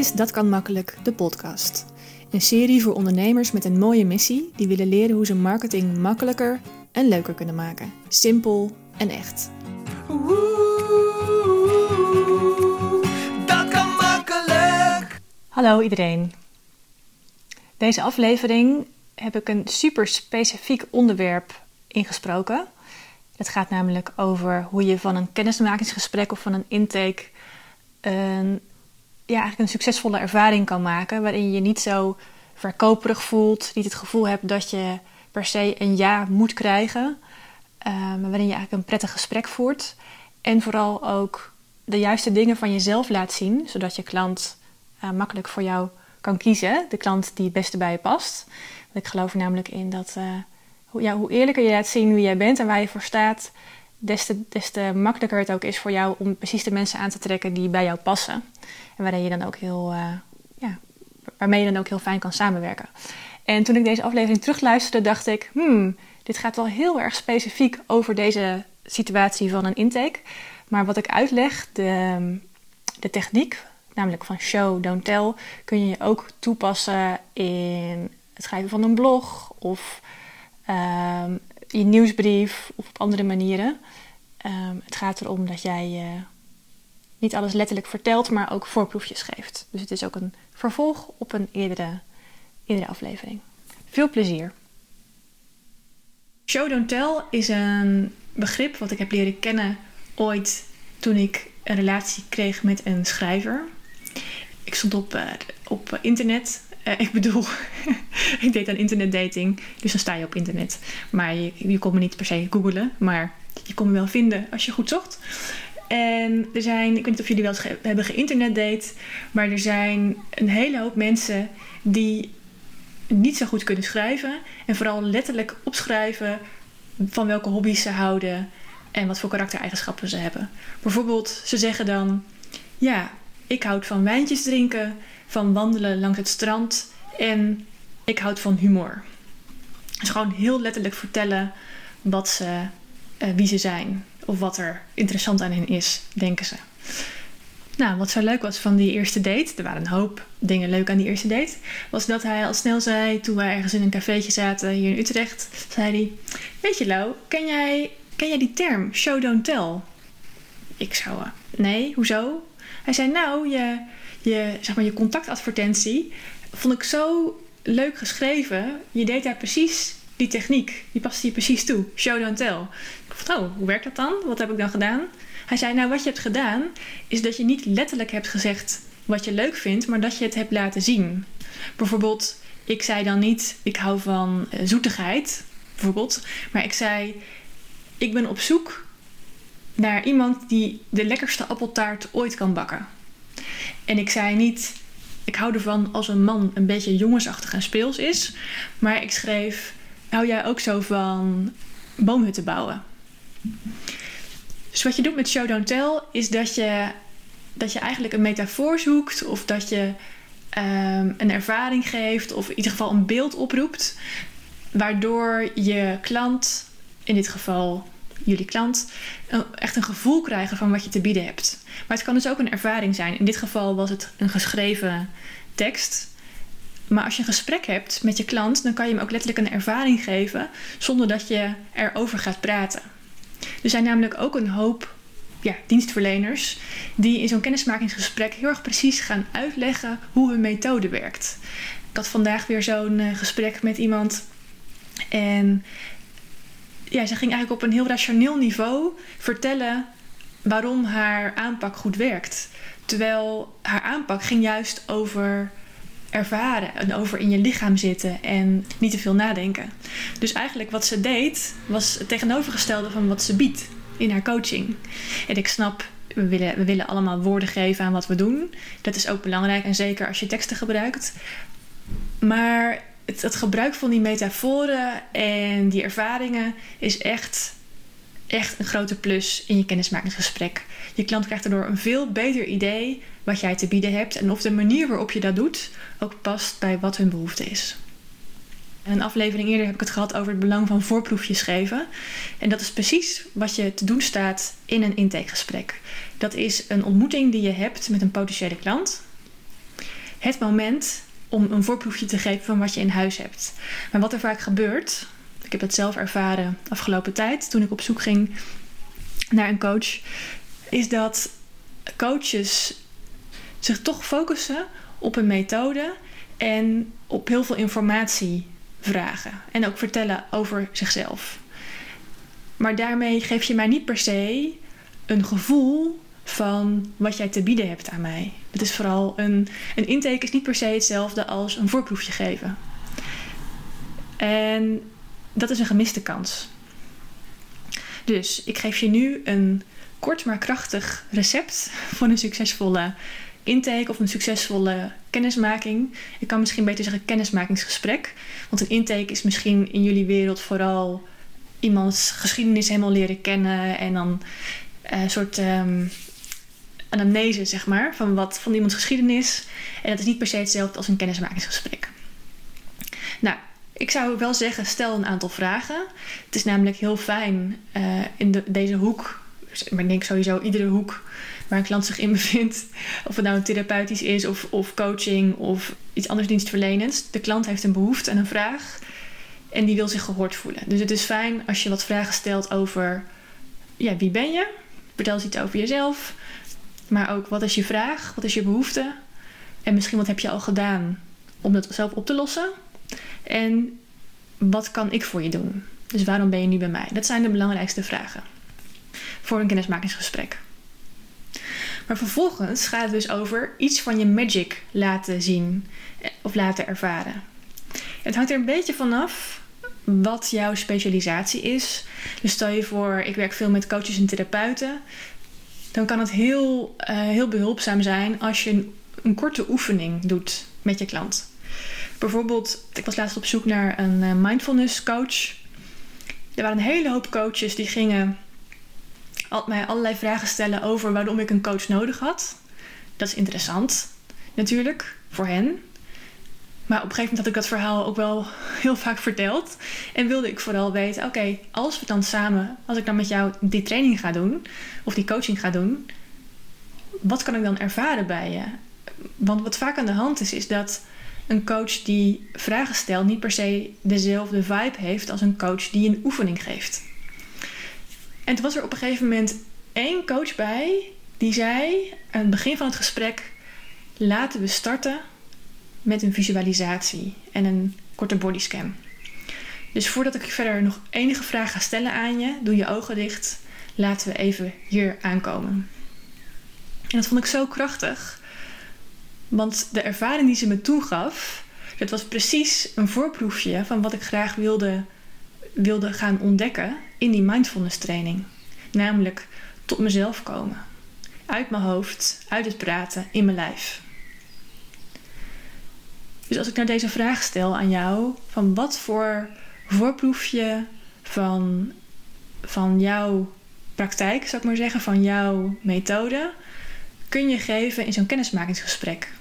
Is Dat kan makkelijk, de podcast. Een serie voor ondernemers met een mooie missie die willen leren hoe ze marketing makkelijker en leuker kunnen maken. Simpel en echt. Dat kan makkelijk. Hallo iedereen. Deze aflevering heb ik een super specifiek onderwerp ingesproken. Het gaat namelijk over hoe je van een kennismakingsgesprek of van een intake een, ja, eigenlijk een succesvolle ervaring kan maken. Waarin je niet zo verkoperig voelt, niet het gevoel hebt dat je per se een ja moet krijgen. Uh, maar waarin je eigenlijk een prettig gesprek voert. En vooral ook de juiste dingen van jezelf laat zien, zodat je klant uh, makkelijk voor jou kan kiezen. De klant die het beste bij je past. Ik geloof er namelijk in dat uh, hoe, ja, hoe eerlijker je laat zien wie jij bent en waar je voor staat, des te, makkelijker het ook is voor jou om precies de mensen aan te trekken die bij jou passen. En waarin je dan ook heel, uh, ja, waarmee je dan ook heel fijn kan samenwerken. En toen ik deze aflevering terugluisterde, dacht ik, hmm, dit gaat wel heel erg specifiek over deze situatie van een intake. Maar wat ik uitleg, de, de techniek, namelijk van show, don't tell, kun je ook toepassen in het schrijven van een blog of um, je nieuwsbrief of op andere manieren. Um, het gaat erom dat jij uh, niet alles letterlijk vertelt, maar ook voorproefjes geeft. Dus het is ook een vervolg op een eerdere, eerdere aflevering. Veel plezier. Show don't tell is een begrip wat ik heb leren kennen ooit toen ik een relatie kreeg met een schrijver. Ik stond op, op internet uh, ik bedoel, ik deed aan internetdating, dus dan sta je op internet. Maar je, je kon me niet per se googlen, maar je kon me wel vinden als je goed zocht. En er zijn, ik weet niet of jullie wel eens ge hebben geïnternetdate, maar er zijn een hele hoop mensen die niet zo goed kunnen schrijven. En vooral letterlijk opschrijven van welke hobby's ze houden en wat voor karaktereigenschappen ze hebben. Bijvoorbeeld, ze zeggen dan: Ja, ik houd van wijntjes drinken, van wandelen langs het strand en ik houd van humor. Dus gewoon heel letterlijk vertellen wat ze, uh, wie ze zijn of wat er interessant aan hen is, denken ze. Nou, wat zo leuk was van die eerste date, er waren een hoop dingen leuk aan die eerste date, was dat hij al snel zei, toen wij ergens in een cafeetje zaten hier in Utrecht, zei hij, weet je Lau, ken jij, ken jij die term, show don't tell? Ik zou, uh, nee, hoezo? Hij zei, nou, je, je, zeg maar, je contactadvertentie vond ik zo leuk geschreven. Je deed daar precies die techniek. Die paste je precies toe. Show don't tell. Ik vond, oh, hoe werkt dat dan? Wat heb ik dan gedaan? Hij zei, nou, wat je hebt gedaan, is dat je niet letterlijk hebt gezegd wat je leuk vindt, maar dat je het hebt laten zien. Bijvoorbeeld, ik zei dan niet, ik hou van uh, zoetigheid, bijvoorbeeld. Maar ik zei, ik ben op zoek naar iemand die de lekkerste appeltaart ooit kan bakken. En ik zei niet, ik hou ervan als een man een beetje jongensachtig en speels is. Maar ik schreef, hou jij ook zo van boomhutten bouwen? Dus wat je doet met Show Don't Tell is dat je, dat je eigenlijk een metafoor zoekt of dat je um, een ervaring geeft of in ieder geval een beeld oproept. Waardoor je klant, in dit geval jullie klant, echt een gevoel krijgen van wat je te bieden hebt. Maar het kan dus ook een ervaring zijn. In dit geval was het een geschreven tekst. Maar als je een gesprek hebt met je klant, dan kan je hem ook letterlijk een ervaring geven zonder dat je erover gaat praten. Er zijn namelijk ook een hoop ja, dienstverleners die in zo'n kennismakingsgesprek heel erg precies gaan uitleggen hoe hun methode werkt. Ik had vandaag weer zo'n uh, gesprek met iemand en ja, ze ging eigenlijk op een heel rationeel niveau vertellen waarom haar aanpak goed werkt. Terwijl haar aanpak ging juist over ervaren en over in je lichaam zitten en niet te veel nadenken. Dus eigenlijk wat ze deed was het tegenovergestelde van wat ze biedt in haar coaching. En ik snap, we willen, we willen allemaal woorden geven aan wat we doen. Dat is ook belangrijk en zeker als je teksten gebruikt. Maar het, gebruik van die metaforen en die ervaringen is echt echt een grote plus in je kennismakingsgesprek. Je klant krijgt daardoor een veel beter idee wat jij te bieden hebt en of de manier waarop je dat doet ook past bij wat hun behoefte is. In een aflevering eerder heb ik het gehad over het belang van voorproefjes geven. En dat is precies wat je te doen staat in een intakegesprek. Dat is een ontmoeting die je hebt met een potentiële klant. het moment om een voorproefje te geven van wat je in huis hebt. Maar wat er vaak gebeurt, ik heb dat zelf ervaren afgelopen tijd toen ik op zoek ging naar een coach, is dat coaches zich toch focussen op een methode en op heel veel informatie vragen. En ook vertellen over zichzelf. Maar daarmee geef je mij niet per se een gevoel van wat jij te bieden hebt aan mij. Het is vooral een, een intake is niet per se hetzelfde als een voorproefje geven. En dat is een gemiste kans. Dus ik geef je nu een kort maar krachtig recept voor een succesvolle intake of een succesvolle kennismaking. Ik kan misschien beter zeggen kennismakingsgesprek. Want een intake is misschien in jullie wereld vooral iemands geschiedenis helemaal leren kennen en dan eh, een soort um, anamnese, zeg maar, van, wat, van iemands geschiedenis. En dat is niet per se hetzelfde als een kennismakingsgesprek. Nou, ik zou wel zeggen, stel een aantal vragen. Het is namelijk heel fijn uh, in de, deze hoek, maar ik denk sowieso iedere hoek waar een klant zich in bevindt, of het nou therapeutisch is of, of coaching of iets anders dienstverlenends. De klant heeft een behoefte en een vraag en die wil zich gehoord voelen. Dus het is fijn als je wat vragen stelt over ja, wie ben je? Vertel eens iets over jezelf. Maar ook wat is je vraag? Wat is je behoefte? En misschien wat heb je al gedaan om dat zelf op te lossen? En wat kan ik voor je doen? Dus waarom ben je nu bij mij? Dat zijn de belangrijkste vragen voor een kennismakingsgesprek. Maar vervolgens gaat het dus over iets van je magic laten zien of laten ervaren. Het hangt er een beetje vanaf wat jouw specialisatie is. Dus stel je voor, ik werk veel met coaches en therapeuten. Dan kan het heel, uh, heel behulpzaam zijn als je een, een, korte oefening doet met je klant. Bijvoorbeeld, ik was laatst op zoek naar een uh, mindfulness coach. Er waren een hele hoop coaches die gingen mij allerlei vragen stellen over waarom ik een coach nodig had. Dat is interessant, natuurlijk, voor hen. Maar op een gegeven moment had ik dat verhaal ook wel heel vaak verteld. En wilde ik vooral weten: oké, als we dan samen, als ik dan met jou die training ga doen, of die coaching ga doen, wat kan ik dan ervaren bij je? Want wat vaak aan de hand is, is dat een coach die vragen stelt niet per se dezelfde vibe heeft als een coach die een oefening geeft. En toen was er op een gegeven moment één coach bij die zei aan het begin van het gesprek: laten we starten met een visualisatie en een korte bodyscan. Dus voordat ik verder nog enige vragen ga stellen aan je, doe je ogen dicht. Laten we even hier aankomen. En dat vond ik zo krachtig. Want de ervaring die ze me toen gaf, dat was precies een voorproefje van wat ik graag wilde, wilde gaan ontdekken in die mindfulness training. Namelijk tot mezelf komen. Uit mijn hoofd, uit het praten, in mijn lijf. Dus als ik nou deze vraag stel aan jou, van wat voor voorproefje van, van jouw praktijk, zou ik maar zeggen, van jouw methode, kun je geven in zo'n kennismakingsgesprek?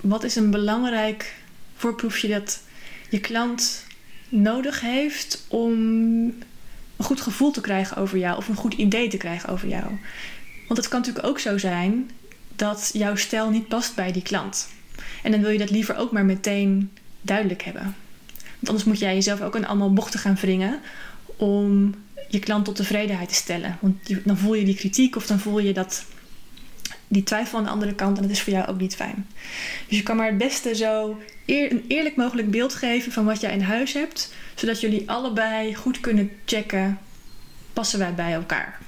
Wat is een belangrijk voorproefje dat je klant nodig heeft om een goed gevoel te krijgen over jou of een goed idee te krijgen over jou? Want het kan natuurlijk ook zo zijn dat jouw stijl niet past bij die klant. En dan wil je dat liever ook maar meteen duidelijk hebben. Want anders moet jij jezelf ook aan allemaal bochten gaan wringen om je klant tot tevredenheid te stellen. Want dan voel je die kritiek of dan voel je dat die twijfel aan de andere kant en dat is voor jou ook niet fijn. Dus je kan maar het beste zo eer, een eerlijk mogelijk beeld geven van wat jij in huis hebt, zodat jullie allebei goed kunnen checken: passen wij bij elkaar?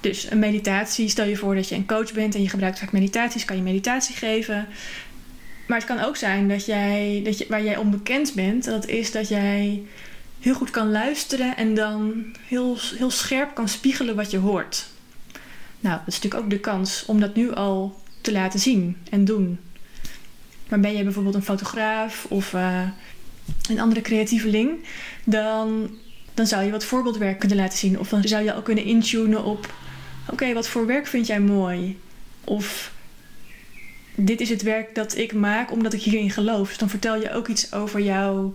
Dus een meditatie, stel je voor dat je een coach bent en je gebruikt vaak meditaties, kan je meditatie geven. Maar het kan ook zijn dat jij, dat je, waar jij onbekend bent, dat is dat jij heel goed kan luisteren en dan heel, heel scherp kan spiegelen wat je hoort. Nou, dat is natuurlijk ook de kans om dat nu al te laten zien en doen. Maar ben je bijvoorbeeld een fotograaf of uh, een andere creatieveling, dan, dan zou je wat voorbeeldwerk kunnen laten zien. Of dan zou je al kunnen intunen op Oké, wat voor werk vind jij mooi? Of dit is het werk dat ik maak omdat ik hierin geloof. Dus dan vertel je ook iets over jouw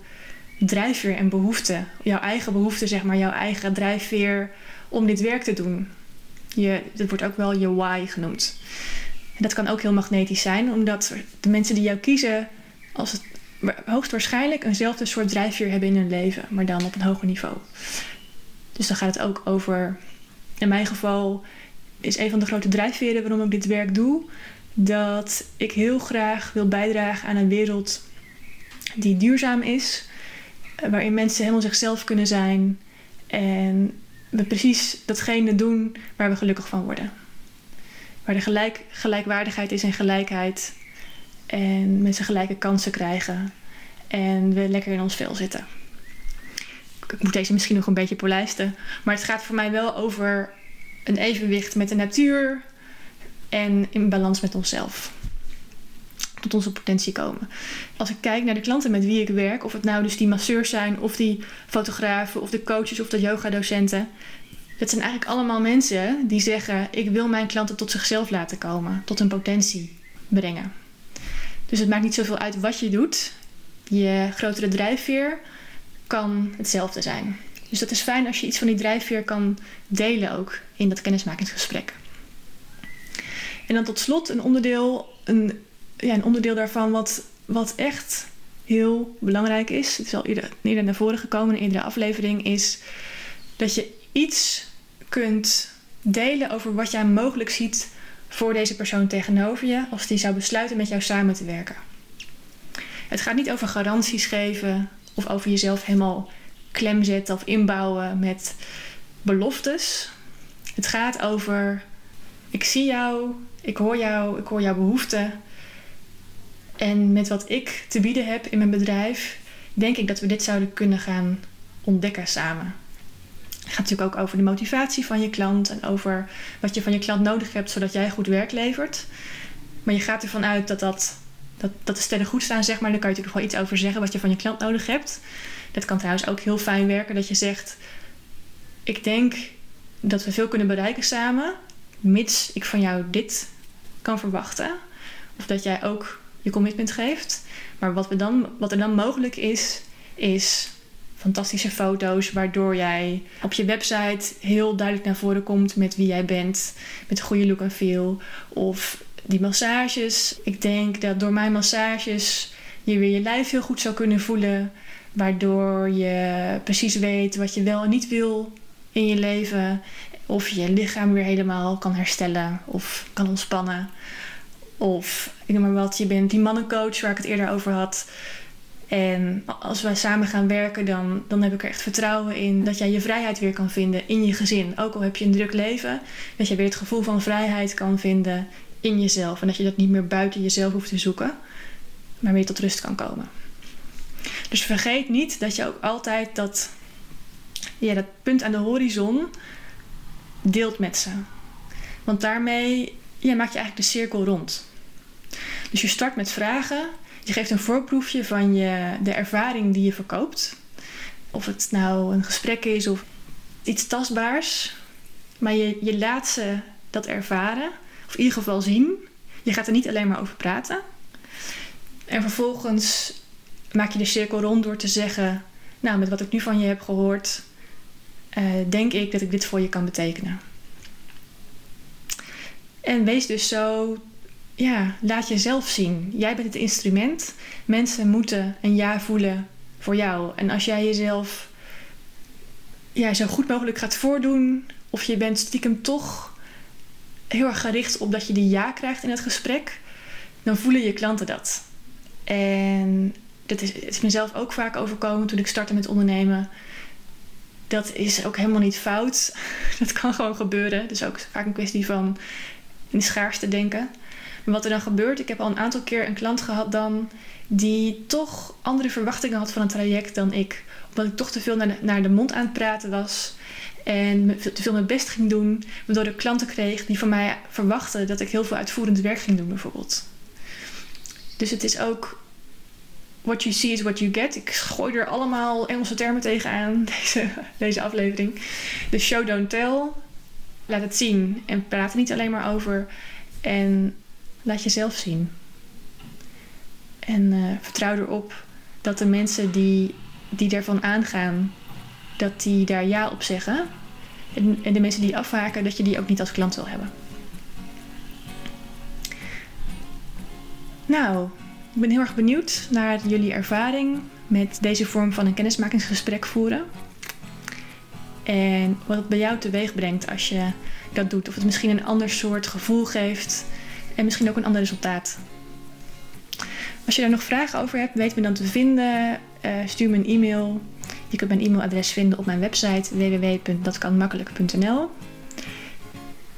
drijfveer en behoefte. Jouw eigen behoefte, zeg maar, jouw eigen drijfveer om dit werk te doen. Je, dit wordt ook wel je why genoemd. En dat kan ook heel magnetisch zijn, omdat de mensen die jou kiezen, als het hoogstwaarschijnlijk eenzelfde soort drijfveer hebben in hun leven, maar dan op een hoger niveau. Dus dan gaat het ook over, in mijn geval is een van de grote drijfveren waarom ik dit werk doe, dat ik heel graag wil bijdragen aan een wereld die duurzaam is, waarin mensen helemaal zichzelf kunnen zijn en we precies datgene doen waar we gelukkig van worden. Waar er gelijk, gelijkwaardigheid is en gelijkheid. En mensen gelijke kansen krijgen. En we lekker in ons vel zitten. Ik moet deze misschien nog een beetje polijsten. Maar het gaat voor mij wel over een evenwicht met de natuur. En in balans met onszelf. Tot onze potentie komen. Als ik kijk naar de klanten met wie ik werk, of het nou dus die masseurs zijn, of die fotografen, of de coaches, of de yogadocenten. Het zijn eigenlijk allemaal mensen die zeggen: Ik wil mijn klanten tot zichzelf laten komen, tot hun potentie brengen. Dus het maakt niet zoveel uit wat je doet. Je grotere drijfveer kan hetzelfde zijn. Dus dat is fijn als je iets van die drijfveer kan delen ook in dat kennismakingsgesprek. En dan tot slot een onderdeel, een, ja, een onderdeel daarvan wat, wat echt heel belangrijk is. Het is al eerder, eerder naar voren gekomen in eerdere aflevering. Is dat je iets kunt delen over wat jij mogelijk ziet voor deze persoon tegenover je als die zou besluiten met jou samen te werken. Het gaat niet over garanties geven of over jezelf helemaal klem zetten of inbouwen met beloftes. Het gaat over: ik zie jou, ik hoor jou, ik hoor jouw behoeften. En met wat ik te bieden heb in mijn bedrijf, denk ik dat we dit zouden kunnen gaan ontdekken samen. Het gaat natuurlijk ook over de motivatie van je klant en over wat je van je klant nodig hebt zodat jij goed werk levert. Maar je gaat ervan uit dat, dat, dat, dat de sterren goed staan, zeg maar. Daar kan je natuurlijk wel iets over zeggen wat je van je klant nodig hebt. Dat kan trouwens ook heel fijn werken dat je zegt: Ik denk dat we veel kunnen bereiken samen, mits ik van jou dit kan verwachten. Of dat jij ook je commitment geeft. Maar wat, we dan, wat er dan mogelijk is, is fantastische foto's, waardoor jij op je website heel duidelijk naar voren komt met wie jij bent, met goede look en feel. Of die massages. Ik denk dat door mijn massages je weer je lijf heel goed zou kunnen voelen, waardoor je precies weet wat je wel en niet wil in je leven. Of je lichaam weer helemaal kan herstellen of kan ontspannen. Of ik noem maar wat, je bent die mannencoach waar ik het eerder over had. En als wij samen gaan werken, dan, dan heb ik er echt vertrouwen in dat jij je vrijheid weer kan vinden in je gezin. Ook al heb je een druk leven, dat je weer het gevoel van vrijheid kan vinden in jezelf. En dat je dat niet meer buiten jezelf hoeft te zoeken, maar weer tot rust kan komen. Dus vergeet niet dat je ook altijd dat, ja, dat punt aan de horizon deelt met ze. Want daarmee ja, maak je eigenlijk de cirkel rond. Dus je start met vragen je geeft een voorproefje van je, de ervaring die je verkoopt. Of het nou een gesprek is of iets tastbaars. Maar je, je laat ze dat ervaren. Of in ieder geval zien. Je gaat er niet alleen maar over praten. En vervolgens maak je de cirkel rond door te zeggen: Nou, met wat ik nu van je heb gehoord, uh, denk ik dat ik dit voor je kan betekenen. En wees dus zo ja, laat jezelf zien. Jij bent het instrument. Mensen moeten een ja voelen voor jou. En als jij jezelf ja, zo goed mogelijk gaat voordoen, of je bent stiekem toch heel erg gericht op dat je die ja krijgt in het gesprek, dan voelen je klanten dat. En dat is, het is mezelf ook vaak overkomen toen ik startte met ondernemen. Dat is ook helemaal niet fout. Dat kan gewoon gebeuren. Dus ook vaak een kwestie van in de schaarste denken. Maar wat er dan gebeurt, ik heb al een aantal keer een klant gehad dan die toch andere verwachtingen had van een traject dan ik. Omdat ik toch te veel naar de, naar de mond aan het praten was. En te veel mijn best ging doen. Waardoor ik klanten kreeg die van mij verwachten dat ik heel veel uitvoerend werk ging doen, bijvoorbeeld. Dus het is ook. What you see is what you get. Ik gooi er allemaal Engelse termen tegenaan, deze, deze aflevering. De show don't tell. Laat het zien en praat er niet alleen maar over. En laat jezelf zien. En uh, vertrouw erop dat de mensen die, die daarvan aangaan, dat die daar ja op zeggen. En, en de mensen die afhaken, dat je die ook niet als klant wil hebben. Nou, ik ben heel erg benieuwd naar jullie ervaring met deze vorm van een kennismakingsgesprek voeren. En wat het bij jou teweeg brengt als je dat doet. Of het misschien een ander soort gevoel geeft en misschien ook een ander resultaat. Als je daar nog vragen over hebt, weet me dan te vinden. Uh, stuur me een e-mail. Je kunt mijn e-mailadres vinden op mijn website www.datkanmakkelijk.nl.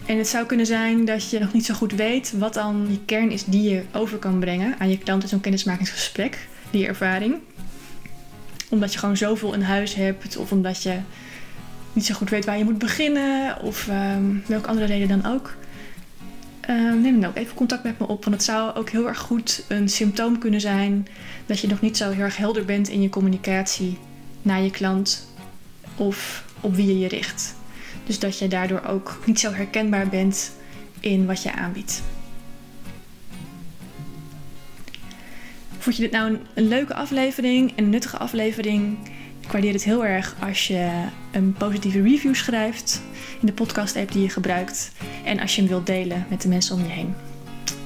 En het zou kunnen zijn dat je nog niet zo goed weet wat dan je kern is die je over kan brengen aan je klant in zo'n kennismakingsgesprek, die ervaring. Omdat je gewoon zoveel in huis hebt, of omdat je niet zo goed weet waar je moet beginnen, of um, welke andere reden dan ook. Um, neem dan ook even contact met me op, want het zou ook heel erg goed een symptoom kunnen zijn dat je nog niet zo heel erg helder bent in je communicatie naar je klant of op wie je je richt. Dus dat je daardoor ook niet zo herkenbaar bent in wat je aanbiedt. Vond je dit nou een, leuke aflevering en een nuttige aflevering? Ik waardeer het heel erg als je een positieve review schrijft in de podcast-app die je gebruikt. En als je hem wilt delen met de mensen om je heen.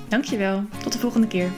Dankjewel. Tot de volgende keer.